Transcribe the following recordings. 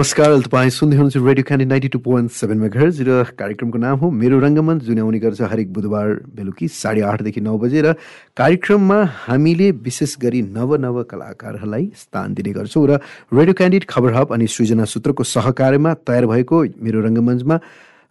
नमस्कार तपाईँ सुन्दै हुनुहुन्छ radio candy ninety two point seven megahertz र कार्यक्रमको नाम हो मेरो रङ्गमञ्च जुन आउने गर्छ हरेक बुधबार बेलुकी साढे आठदेखि नौ बजे र कार्यक्रममा हामीले विशेष गरी नव नव कलाकारहरूलाई स्थान दिने गर्छौँ र रेडियो क्यान्डिड खबर हब अनि सृजना सूत्रको सहकार्यमा तयार भएको मेरो रङ्गमञ्चमा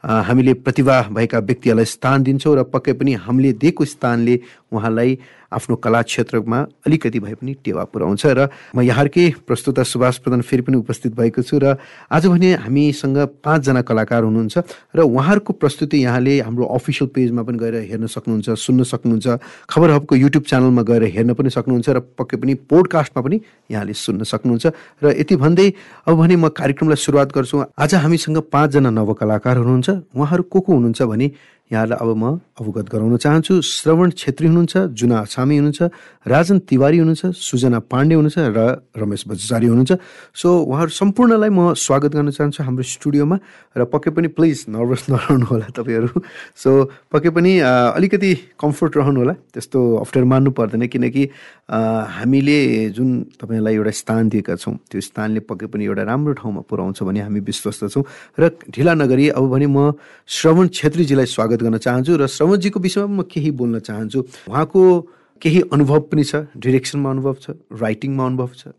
हामीले प्रतिभा भएका व्यक्तिहरूलाई स्थान दिन्छौँ र पक्कै पनि हामीले दिएको स्थानले उहाँलाई आफ्नो कला क्षेत्रमा अलिकति भए पनि टेवा पुऱ्याउँछ र म यहाँकै प्रस्तुता सुभाष प्रधान फेरि पनि उपस्थित भएको छु र आज भने हामीसँग पाँचजना कलाकार हुनुहुन्छ र उहाँहरूको प्रस्तुति यहाँले हाम्रो अफिसियल पेजमा पनि गएर हेर्न सक्नुहुन्छ सुन्न सक्नुहुन्छ खबर हबको युट्युब च्यानलमा गएर हेर्न पनि सक्नुहुन्छ र पक्कै पनि पोडकास्टमा पनि यहाँले सुन्न सक्नुहुन्छ र यति भन्दै अब भने म कार्यक्रमलाई सुरुवात गर्छु। आज हामीसँग पाँचजना नवकलाकार हुनुहुन्छ उहाँहरू को को हुनुहुन्छ भने यहाँलाई अब म अवगत गराउन चाहन्छु। श्रवण छेत्री हुनुहुन्छ जुना छामी हुनुहुन्छ राजन तिवारी हुनुहुन्छ सुजना पाण्डे हुनुहुन्छ र रमेश बजारी हुनुहुन्छ। सो उहाँहरू सम्पूर्णलाई म स्वागत गर्न चाहन्छु हाम्रो स्टुडियोमा। र पक्कै पनि प्लिज नर्भस नरहनु होला तपाईँहरू। सो पक्कै पनि अलिकति कम्फोर्ट रहनु होला। त्यस्तो अप्ठ्यारो मान्नु पर्दैन किनकि हामीले जुन तपाईँलाई एउटा स्थान दिएका छौँ त्यो स्थानले पक्कै पनि एउटा राम्रो ठाउँमा पुऱ्याउँछ भने हामी विश्वस्त छौँ। र ढिला नगरी अब भने म श्रवण छेत्रीजीलाई स्वागत स्वागत गर्न चाहन्छु र श्रवणजीको विषयमा म केही बोल्न चाहन्छु। उहाँको केही अनुभव पनि छ डिरेक्सनमा अनुभव छ राइटिङमा अनुभव छ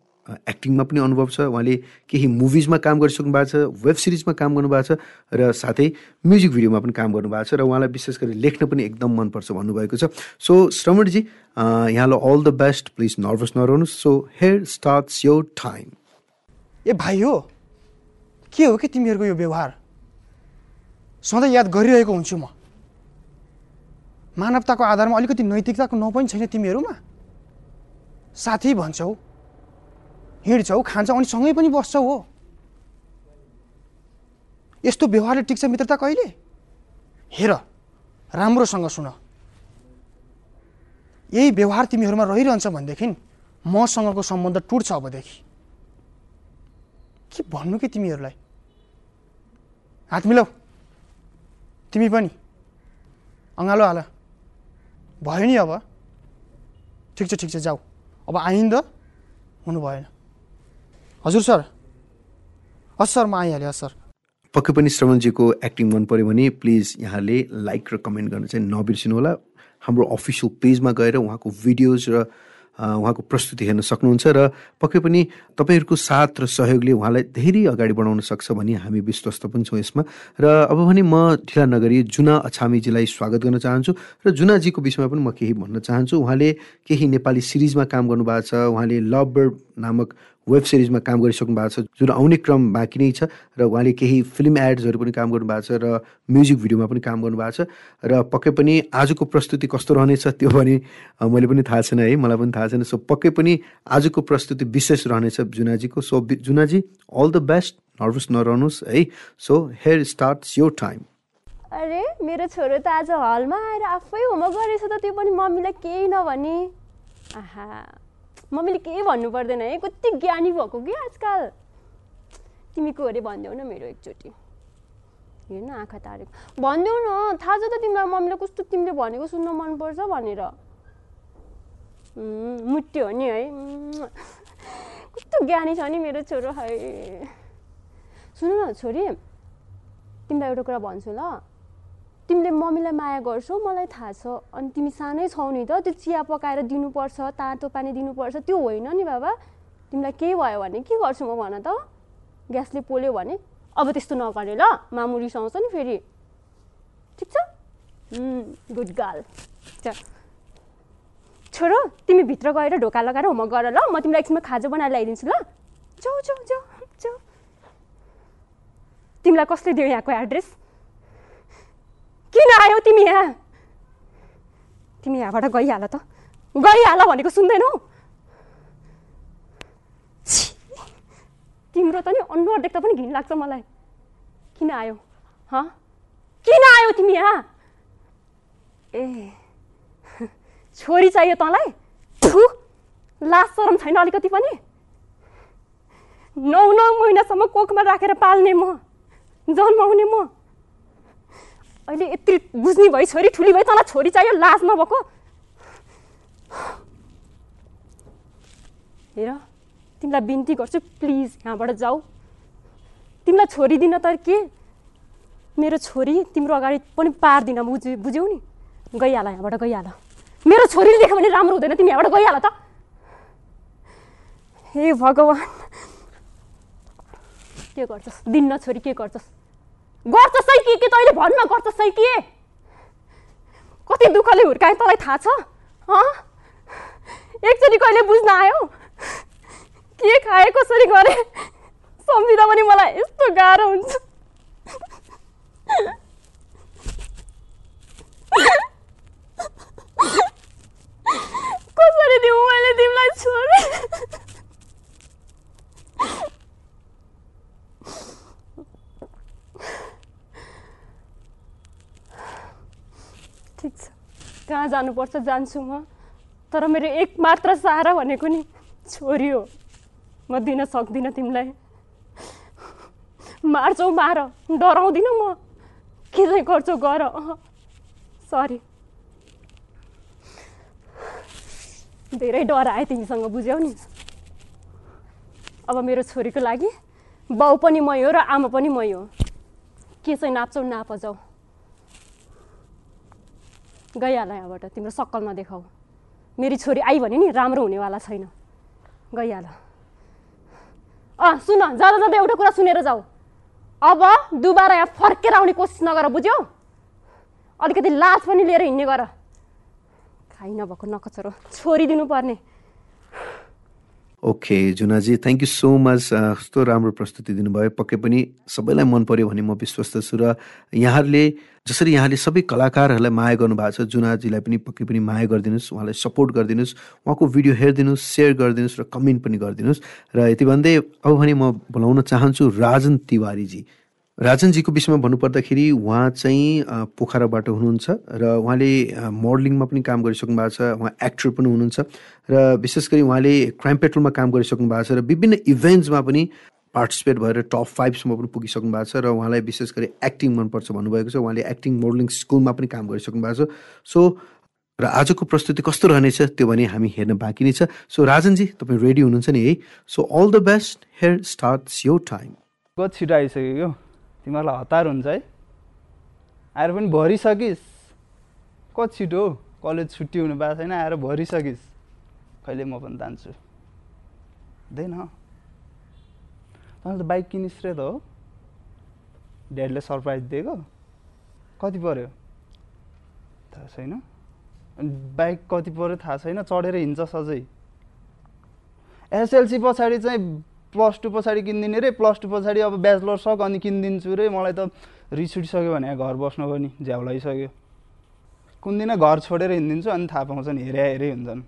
एक्टिङमा पनि अनुभव छ उहाँले केही मुभिजमा काम गरिसक्नु भएको छ वेब सिरिजमा काम गर्नुभएको छ र साथै म्युजिक भिडियोमा पनि काम गर्नुभएको छ र उहाँलाई विशेष गरी लेख्न पनि एकदम मनपर्छ भन्नुभएको छ। सो श्रवणजी यहाँलाई all the best please nervous नरहनुहोस् so here starts your time ए भाइ हो के हो कि तिमीहरूको यो व्यवहार? सधैँ याद गरिरहेको हुन्छु म। मानवताको आधारमा अलिकति नैतिकताको न पनि छैन तिमीहरूमा। साथी भन्छौ हिँड्छौ खान्छौ अनि सँगै पनि बस्छौ हो। यस्तो व्यवहारले टिक्छ मित्रता कहिले? हेर राम्रोसँग सुन। यही व्यवहार तिमीहरूमा रहिरहन्छ भनेदेखि मसँगको सम्बन्ध टुट्छ अबदेखि। के भन्नु कि तिमीहरूलाई? हात मिलाऊ तिमी पनि। अँगालो हाल। भयो नि अब ठिक छ ठिक छ जाऊ अब आइन्द हुनु भएन हजुर सर हस् सर म आइहालेँ हस् सर पक्कै पनि श्रवणजीको एक्टिङ मन पऱ्यो भने प्लिज यहाँले लाइक र कमेन्ट गर्न चाहिँ नबिर्सिनु होला हाम्रो अफिसियल पेजमा गएर उहाँको भिडियोज र उहाँको प्रस्तुति हेर्न सक्नुहुन्छ र पक्कै पनि तपाईँहरूको साथ र सहयोगले उहाँलाई धेरै अगाडि बढाउन सक्छ भनी हामी विश्वस्त पनि छौँ यसमा। र अब भने म ढिला नगरी जुना अछामीजीलाई स्वागत गर्न चाहन्छु र जुनाजीको विषयमा पनि म केही भन्न चाहन्छु। उहाँले केही नेपाली सिरिजमा काम गर्नुभएको छ। उहाँले लभ बर्ड नामक वेब सिरिजमा काम गरिसक्नु भएको छ जुन आउने क्रम बाँकी नै छ र उहाँले केही फिल्म एड्सहरू पनि काम गर्नुभएको छ र म्युजिक भिडियोमा पनि काम गर्नुभएको छ र पक्कै पनि आजको प्रस्तुति कस्तो रहनेछ त्यो भने मैले पनि थाहा छैन है मलाई पनि थाहा छैन। सो पक्कै पनि आजको प्रस्तुति विशेष रहनेछ जुनाजीको। So जुनाजी all the best nervous नरहनुहोस् है। So here start your time अरे मेरो छोरो त आज हलमा आएर आफै होमवर्क गरेछ त त्यो पनि मम्मीलाई केही नभने। आहा। मम्मीले केही भन्नु पर्दैन है? कति ज्ञानी भएको कि आजकल? तिमीको अरे भनिदेऊ न मेरो एकचोटि। हेर्न आँखा तारेको भनिदेऊ न थाहा छ त तिमीलाई मम्मीले कस्तो तिमीले भनेको सुन्न मनपर्छ भनेर। मुट्यो हो नि है। कस्तो ज्ञानी छ नि मेरो छोरो है। सुन न छोरी तिमीलाई एउटा कुरा भन्छु ल। तिमीले मम्मीलाई माया गर्छौ मलाई थाहा छ। अनि तिमी सानै छौ नि त त्यो चिया पकाएर दिनुपर्छ तातो पानी दिनुपर्छ त्यो होइन नि बाबा। तिमीलाई केही भयो भने के गर्छु म भन त? ग्यासले पोल्यो भने? अब त्यस्तो नगरे ल मामु रिसाउँछ नि फेरि। ठिक छ? गुड गाल छोरो तिमी भित्र गएर ढोका लगाएर होमवर्क गर ल म तिमीलाई एकछिनमा खाजा बनाएर ल्याइदिन्छु ल। जाऊ जाऊ जाऊ जाऊ। तिमीलाई कसले दियो यहाँको एड्रेस? किन आयौ तिमी यहाँ? तिमी यहाँबाट गइहाल त। गइहाल भनेको सुन्दैनौ? तिम्रो त नि अनुहार देख्दा पनि घिन लाग्छ मलाई। किन आयो? ह? किन आयो तिमी यहाँ? ए छोरी चाहियो तँलाई? ठु लाज सरम छैन अलिकति पनि? नौ नौ महिनासम्म कोखमा राखेर पाल्ने म जन्माउने म। अहिले यति बुझ्ने भई छोरी ठुली भई तँलाई छोरी चाहियो लाज नभएको? हेर तिमीलाई बिन्ती गर्छु प्लिज यहाँबाट जाऊ। तिमीलाई छोरी दिन त के? मेरो छोरी तिम्रो अगाडि पनि पार्दिन बुझ्यो बुझ्यौ नि? गइहाल यहाँबाट गइहाल। मेरो छोरीले देख्यो भने राम्रो हुँदैन तिमी यहाँबाट गइहाल त। हे भगवान्! के गर्छस्? दिन्न छोरी के गर्छस्? गर्छस् है के के तैँले भन्न गर्छस् है के? कति दुःखले हुर्काएँ तँलाई थाहा छ? एकचोटि कहिले बुझ्न आयो? के खाए कसरी गरेँ? सम्झिँदा पनि मलाई यस्तो गाह्रो हुन्छ। कसरी दिउँ मैले तिमीलाई छोड ठिक छ। कहाँ जानुपर्छ जान्छु म। तर मेरो एक मात्र सहारा भनेको नि छोरी हो। म दिन सक्दिनँ तिमीलाई। मार्छौ मार डराउँदिनँ म। के चाहिँ गर्छौ गर। सरी। धेरै डर आयो तिमीसँग बुझ्यौ नि। अब मेरो छोरीको लागि बाउ पनि मै हो र आमा पनि मै हो। के चाहिँ नाप्छौ नाप जाऊ गइहाल यहाँबाट तिम्रो सक्कल नदेखाऊ मेरी छोरी आई भने नि राम्रो हुनेवाला छैन। गइहाल अँ सुन जाँदा जाँदा एउटा कुरा सुनेर जाऊ। अब दुबारा यहाँ फर्केर आउने कोसिस नगर बुझ्यौ? अलिकति लाज पनि लिएर हिँड्ने गर। खाइ नभएको नकचरो। छोरी दिनुपर्ने। Okay जुनाजी thank you so much कस्तो राम्रो प्रस्तुति दिनुभयो। पक्कै पनि सबैलाई मन पर्यो भने म विश्वस्त छु र यहाँहरूले जसरी यहाँले सबै कलाकारहरूलाई माया गर्नुभएको छ जुनाजीलाई पनि पक्कै पनि माया गरिदिनुहोस् उहाँलाई सपोर्ट गरिदिनुहोस् उहाँको भिडियो हेरिदिनुहोस् सेयर गरिदिनुहोस् र कमेन्ट पनि गरिदिनुहोस्। र यति भन्दै अब भने म बोलाउन चाहन्छु राजन तिवारीजी। राजनजीको विषयमा भन्नुपर्दाखेरि उहाँ चाहिँ पोखराबाट हुनुहुन्छ र उहाँले मोडलिङमा पनि काम गरिसक्नु भएको छ उहाँ एक्टर पनि हुनुहुन्छ र विशेष गरी उहाँले क्राइम पेट्रोलमा काम गरिसक्नु भएको छ र विभिन्न इभेन्ट्समा पनि पार्टिसिपेट भएर टप फाइभसम्म पनि पुगिसक्नु भएको छ र उहाँलाई विशेष गरी एक्टिङ मनपर्छ भन्नुभएको छ। उहाँले एक्टिङ मोडलिङ स्कुलमा पनि काम गरिसक्नु भएको छ। सो र आजको प्रस्तुति कस्तो रहनेछ त्यो भने हामी हेर्न बाँकी नै छ। सो राजनजी तपाईँ रेडी हुनुहुन्छ नि है? So all the best here start your time कति छिटो आइसक्यो तिमीहरूलाई हतार हुन्छ है। आएर पनि भरिसकिस्। कति छिटो कलेज छुट्टी हुनु भएको छैन आएर भरिसकिस्। कहिले म पनि जान्छु। हुँदैन। तैँले त बाइक किनिस् रे त हो। ड्याडीले सरप्राइज दिएको। कति पऱ्यो थाहा छैन। बाइक कति पऱ्यो थाहा छैन। चढेर हिँड्छ सजै। एसएलसी पछाडि चाहिँ प्लस टू पछाडि किनिदिने रे प्लस टू पछाडि अब ब्याचलर सक अनि किनिदिन्छु रे। मलाई त रिस उठिसक्यो भने घर बस्नु पनि झ्याउ लगाइसक्यो कुन दिन घर छोडेर हिँडिदिन्छु अनि थाहा पाउँछन् हेरे हेरे हुन्छन्।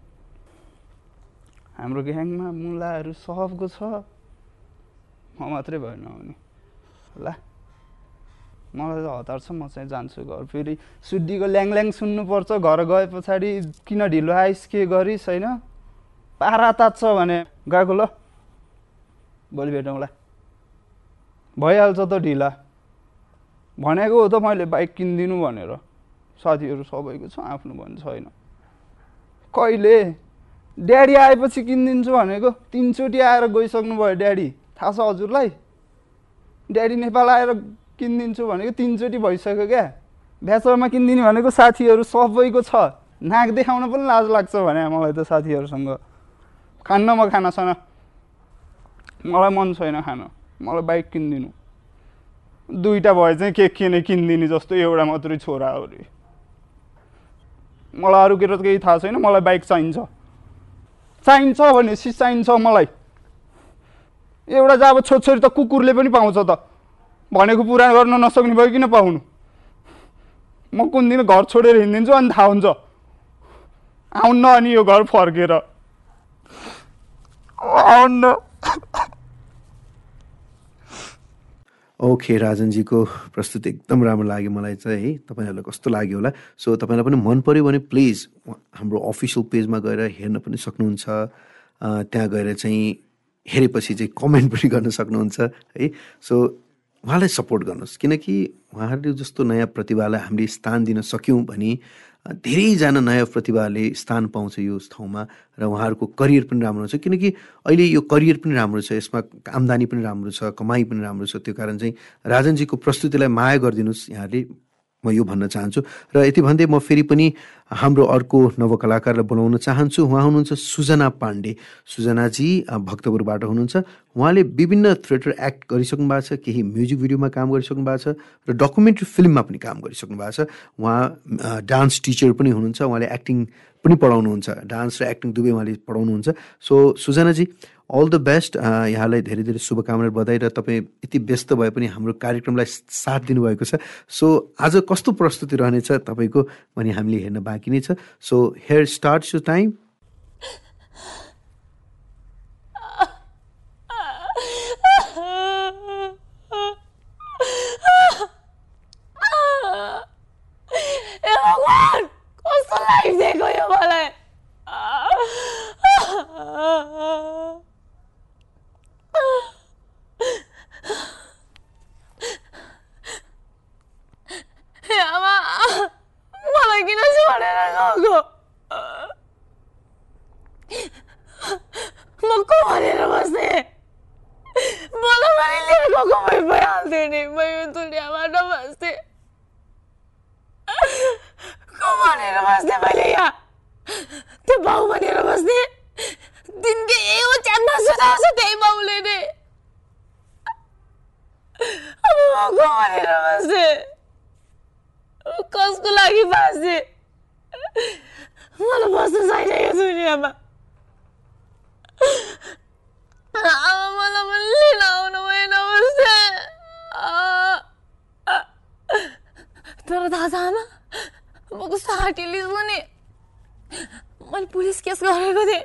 हाम्रो ग्याङमा मुलाहरू सबको छ। म मात्रै भयो नहुने ल मलाई त हतार छ म चाहिँ जान्छु घर। फेरि सुड्डीको ल्याङ सुन्नुपर्छ। घर गए पछाडि किन ढिलो आइस के गरिस् होइन? पारा तात्छ भने गएको ल। भोलि भेटौँला भइहाल्छ त ढिला। भनेको हो त मैले बाइक किनिदिनु भनेर। साथीहरू सबैको छ आफ्नो भने छैन। कहिले? ड्याडी आएपछि किनिदिन्छु भनेको। तिनचोटि आएर गइसक्नु भयो ड्याडी। थाहा छ हजुरलाई? ड्याडी नेपाल आएर किनिदिन्छु भनेको तिनचोटि भइसक्यो क्या। ब्याचलरमा किनिदिने भनेको साथीहरू सबैको छ। नाक देखाउन पनि लाज लाग्छ भने मलाई त साथीहरूसँग। खान्न म खानासाना मलाई मन छैन खान। मलाई बाइक किनिदिनु। दुईवटा भए चाहिँ के के नै किनिदिने जस्तो एउटा मात्रै छोरा हो अरे। मलाई अरू केही केही थाहा छैन मलाई बाइक चाहिन्छ। चाहिन्छ भनेपछि चाहिन्छ मलाई। एउटा चाहिँ अब छोरछोरी त कुकुरले पनि पाउँछ त। भनेको पुरा गर्न नसक्ने भयो किन पाउनु? म कुन दिन घर छोडेर हिँडिदिन्छु अनि थाहा हुन्छ। आउन्न अनि यो घर फर्केर। आउन्न। ओके राजनजीको प्रस्तुति एकदम राम्रो लाग्यो मलाई चाहिँ है। तपाईँहरूलाई कस्तो लाग्यो होला? सो तपाईँलाई पनि मन पऱ्यो भने प्लिज हाम्रो अफिसियल पेजमा गएर हेर्न पनि सक्नुहुन्छ। त्यहाँ गएर चाहिँ हेरेपछि चाहिँ कमेन्ट पनि गर्न सक्नुहुन्छ है। सो उहाँलाई सपोर्ट गर्नुहोस्। किनकि उहाँहरूले जस्तो नयाँ प्रतिभालाई हामीले स्थान दिन सक्यौँ भने धेरैजना नयाँ प्रतिभाले स्थान पाउँछ यो ठाउँमा र उहाँहरूको करियर पनि राम्रो हुन्छ किनकि अहिले यो करियर पनि राम्रो छ यसमा आम्दानी पनि राम्रो छ कमाइ पनि राम्रो छ। त्यो कारण चाहिँ राजनजीको प्रस्तुतिलाई माया गरिदिनुहोस् यहाँले म यो भन्न चाहन्छु। र यति भन्दै म फेरि पनि हाम्रो अर्को नवकलाकारलाई बोलाउन चाहन्छु। उहाँ हुनुहुन्छ सुजना पाण्डे। सुजनाजी भक्तपुरबाट हुनुहुन्छ। उहाँले विभिन्न थिएटर एक्ट गरिसक्नु भएको छ केही म्युजिक भिडियोमा काम गरिसक्नु भएको छ र डकुमेन्ट्री फिल्ममा पनि काम गरिसक्नु भएको छ। उहाँ डान्स टिचर पनि हुनुहुन्छ। उहाँले एक्टिङ पनि पढाउनुहुन्छ। डान्स र एक्टिङ दुवै उहाँले पढाउनुहुन्छ। सो सुजनाजी अल द बेस्ट यहाँलाई धेरै धेरै शुभकामना बधाई र तपाईँ यति व्यस्त भए पनि हाम्रो कार्यक्रमलाई साथ दिनुभएको छ। सो आज कस्तो प्रस्तुति रहनेछ तपाईँको? भने हामीले हेर्न बाँकी नै छ। So here start you time कस्तो लागिदिएको यो मलाई आमा मलाई किन छोडेर गएको म को भनेर बस्ने मलाई पनि लिएर गएको भइ भइहाल्थ्यो नि म यो दुनियाँबाट बस्थेँ को भनेर बस्ने मैले यहाँ त्यो बाउ भनेर बस्ने दिनकै यो च्यान्दा सुझाउँछ त्यही बाउले नै अब म को भनेर बस्ने कसको लागि बाँच्ने मलाई बस्नु छैन यो दुनियाँमा अब मलाई पनि लिन आउनु भएन बस्ने तर थाहा छ आमा म कस्तो हाटिलिस पनि मैले पुलिस केस गरेको थिएँ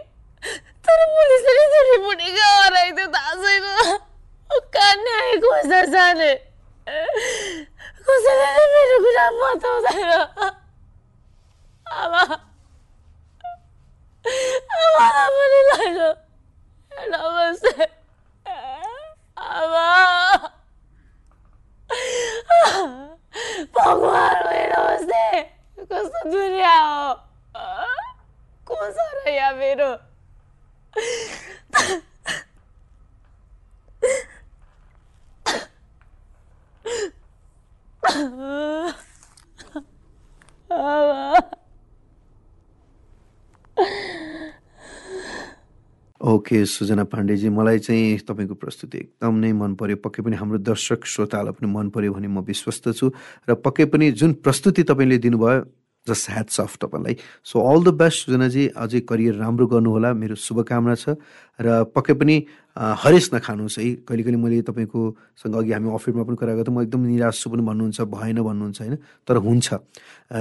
तर पुलिसले चाहिँ रिपोर्ट गराइदियो थाहा छैन कहाँ आएको जाने? कसैले मेरो कुरा बताउँदैन। आमा। आमालाई पनि लैजाऊ। नमस्ते। आमा। भगवान् होइन नमस्ते कस्तो दुनियाँ हो को छ र यहाँ मेरो ओके सुजना पाण्डेजी मलाई चाहिँ तपाईँको प्रस्तुति एकदम नै मन पर्यो। पक्कै पनि हाम्रो दर्शक श्रोतालाई पनि मन पर्यो भने म विश्वस्त छु। र पक्कै पनि जुन प्रस्तुति तपाईँले दिनुभयो जस्ट ह्याट्स अफ तपाईँलाई. सो अल द बेस्ट सुजनाजी अझै करियर राम्रो गर्नुहोला। मेरो शुभकामना छ। र पक्कै पनि हरेस नखानुहोस् है। कहिले कहिले मैले तपाईँकोसँग अघि हामी अफिसमा पनि कुरा गर्दा म एकदम निराश छु पनि भन्नुहुन्छ भएन भन्नुहुन्छ होइन? तर हुन्छ।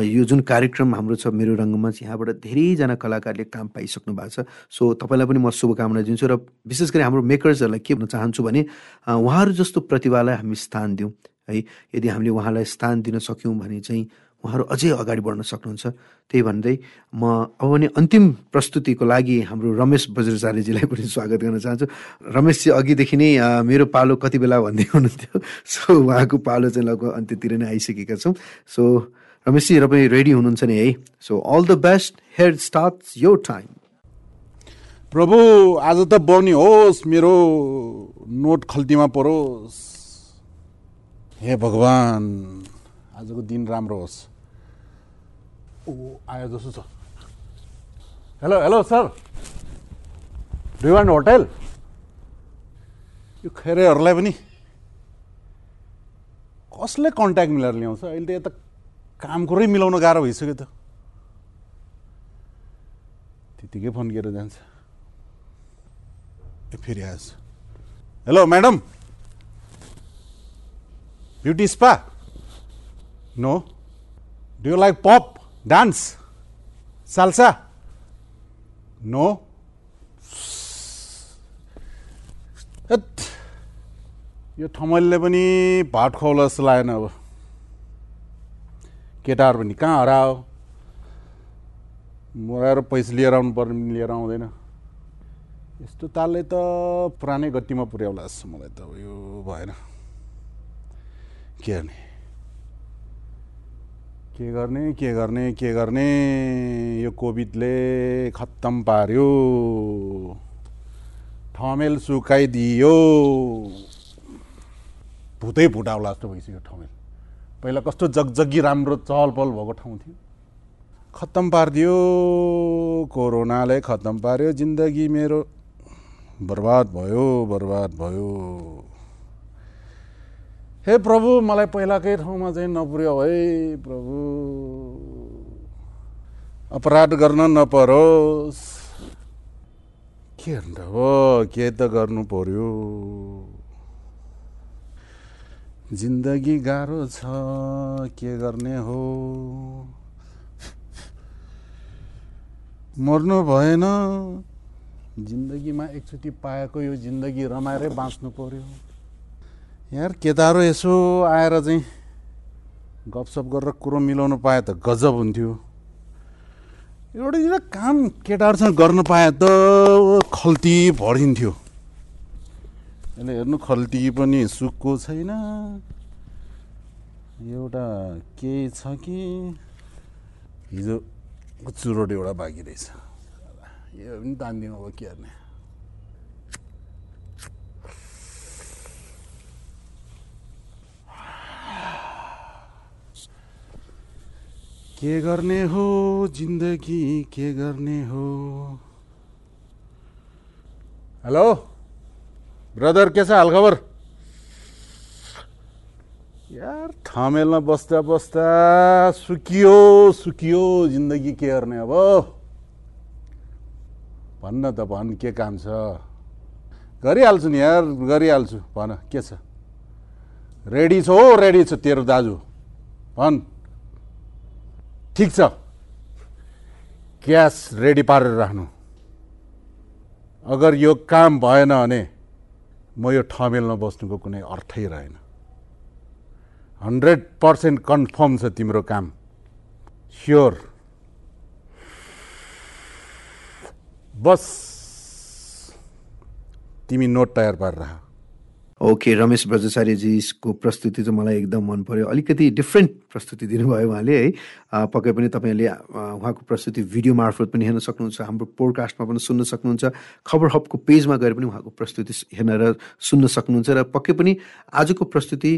यो जुन कार्यक्रम हाम्रो छ मेरो रङ्गमञ्च यहाँबाट धेरैजना कलाकारले काम पाइसक्नु भएको छ। सो तपाईँलाई पनि म शुभकामना दिन्छु र विशेष गरी हाम्रो मेकर्सहरूलाई के भन्न चाहन्छु भने उहाँहरू जस्तो प्रतिभालाई हामी स्थान दिउँ। है यदि हामीले उहाँलाई स्थान दिन सक्यौँ भने चाहिँ उहाँहरू अझै अगाडि बढ्न सक्नुहुन्छ। त्यही भन्दै म अब भने अन्तिम प्रस्तुतिको लागि हाम्रो रमेश बज्राचार्यजीलाई पनि स्वागत गर्न चाहन्छु। रमेशजी अघिदेखि नै मेरो पालो कति बेला भन्दै हुनुहुन्थ्यो? सो उहाँको पालो चाहिँ लगभग अन्त्यतिर नै आइसकेका छौँ। सो रमेशजी तपाईँ रेडी हुनुहुन्छ नि है? So all the best here start your time प्रभु आज त बग्ने होस् मेरो नोट खल्तीमा परोस्। हे भगवान् आजको दिन राम्रो होस्। ओ आयो जस्तो छ hello hello sir do one hotel यो खेरेहरूलाई पनि कसले कन्ट्याक्ट मिलाएर ल्याउँछ? अहिले त यता काम कुरै मिलाउन गाह्रो भइसक्यो त। त्यतिकै फोन गरेर जान्छ। ए फेरि आएछ hello madam beauty spa no do like pop dance. Salsa. No. यो ठमलले पनि भात खुवाउला जस्तो लागेन अब। केटाहरू पनि कहाँ हरायो मराएर पैसा लिएर आउनु पर्ने पनि लिएर आउँदैन। यस्तो तालले त पुरानै गतिमा पुर्याउला जस्तो मलाई त यो भएन। के गर्ने? के गर्ने के गर्ने के गर्ने? यो कोभिडले खत्तम पार्यो। ठमेल सुकाइदियो। भुतै फुटाउला जस्तो भइसक्यो ठमेल। पहिला कस्तो जगजगी राम्रो चहल पहल भएको ठाउँ थियो। खत्तम पारिदियो। कोरोनाले खत्तम पार्यो। जिन्दगी मेरो बर्बाद भयो बर्बाद भयो। हे प्रभु मलाई पहिलाकै ठाउँमा चाहिँ नपुर्यो है प्रभु। अपराध गर्न नपरोस्। के अन्त हो? के त गर्नु पर्यो? जिन्दगी गाह्रो छ के गर्ने हो? मर्नु भएन। जिन्दगीमा एकचोटि पाएको यो जिन्दगी रमाएरै बाँच्नु पर्यो। यार केदारो यसो आएर चाहिँ गफसप गरेर कुरो मिलाउनु पाए त गजब हुन्थ्यो। एउटा एउटा काम केटाहरूसँग गर्न पाए त खल्ती भरिन्थ्यो। यसले हेर्नु खल्ती पनि सुक्को छैन। एउटा केही छ कि हिजो चुरोट एउटा बाँकी रहेछ। यो पनि तानिदिनु अब के गर्ने के गर्ने हो जिन्दगी? के गर्ने हो? हेलो? ब्रदर के छ हालखबर? यार थमेलमा बस्दा बस्दा सुकियो सुकियो जिन्दगी के गर्ने अब? भन्न त भन् के काम छ? गरिहाल्छु नि यार गरिहाल्छु। भन के छ? रेडी छ? हो रेडी छ तेरो दाजु। भन्। ठिक छ। क्यास रेडी पारेर राख्नु। अगर यो काम भएन भने म यो ठमेलमा बस्नुको कुनै अर्थै रहेन। हन्ड्रेड पर्सेन्ट कन्फर्म छ तिम्रो काम। स्योर। बस। तिमी नोट तयार पारेर ओके रमेश ब्रजचार्यजीको प्रस्तुति चाहिँ मलाई एकदम मन पर्यो। अलिकति डिफ्रेन्ट प्रस्तुति दिनुभयो उहाँले है। पक्कै पनि तपाईँहरूले अ, उहाँको प्रस्तुति भिडियो मार्फत पनि हेर्न सक्नुहुन्छ हाम्रो पोडकास्टमा पनि सुन्न सक्नुहुन्छ खबर हबको पेजमा गएर पनि उहाँको प्रस्तुति हेर्न र सुन्न सक्नुहुन्छ र पक्कै पनि आजको प्रस्तुति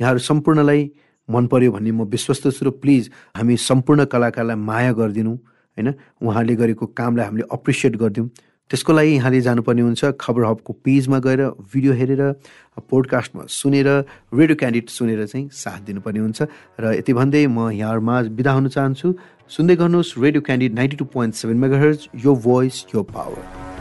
यहाँहरू सम्पूर्णलाई मन पर्यो भन्ने म विश्वस्त छु र प्लिज हामी सम्पूर्ण कलाकारलाई माया गरिदिनु होइन। उहाँले गरेको कामलाई हामीले अप्रिसिएट गरिदिउँ। त्यसको लागि यहाँले जानुपर्ने हुन्छ खबर हबको पेजमा गएर भिडियो हेरेर पोडकास्टमा सुनेर रेडियो क्यान्डिडेट सुनेर चाहिँ साथ दिनुपर्ने हुन्छ। र यति भन्दै म यहाँहरूमा बिदा हुन चाहन्छु। सुन्दै गर्नुहोस् radio candidate ninety two point seven mega यो भोइस यो पावर।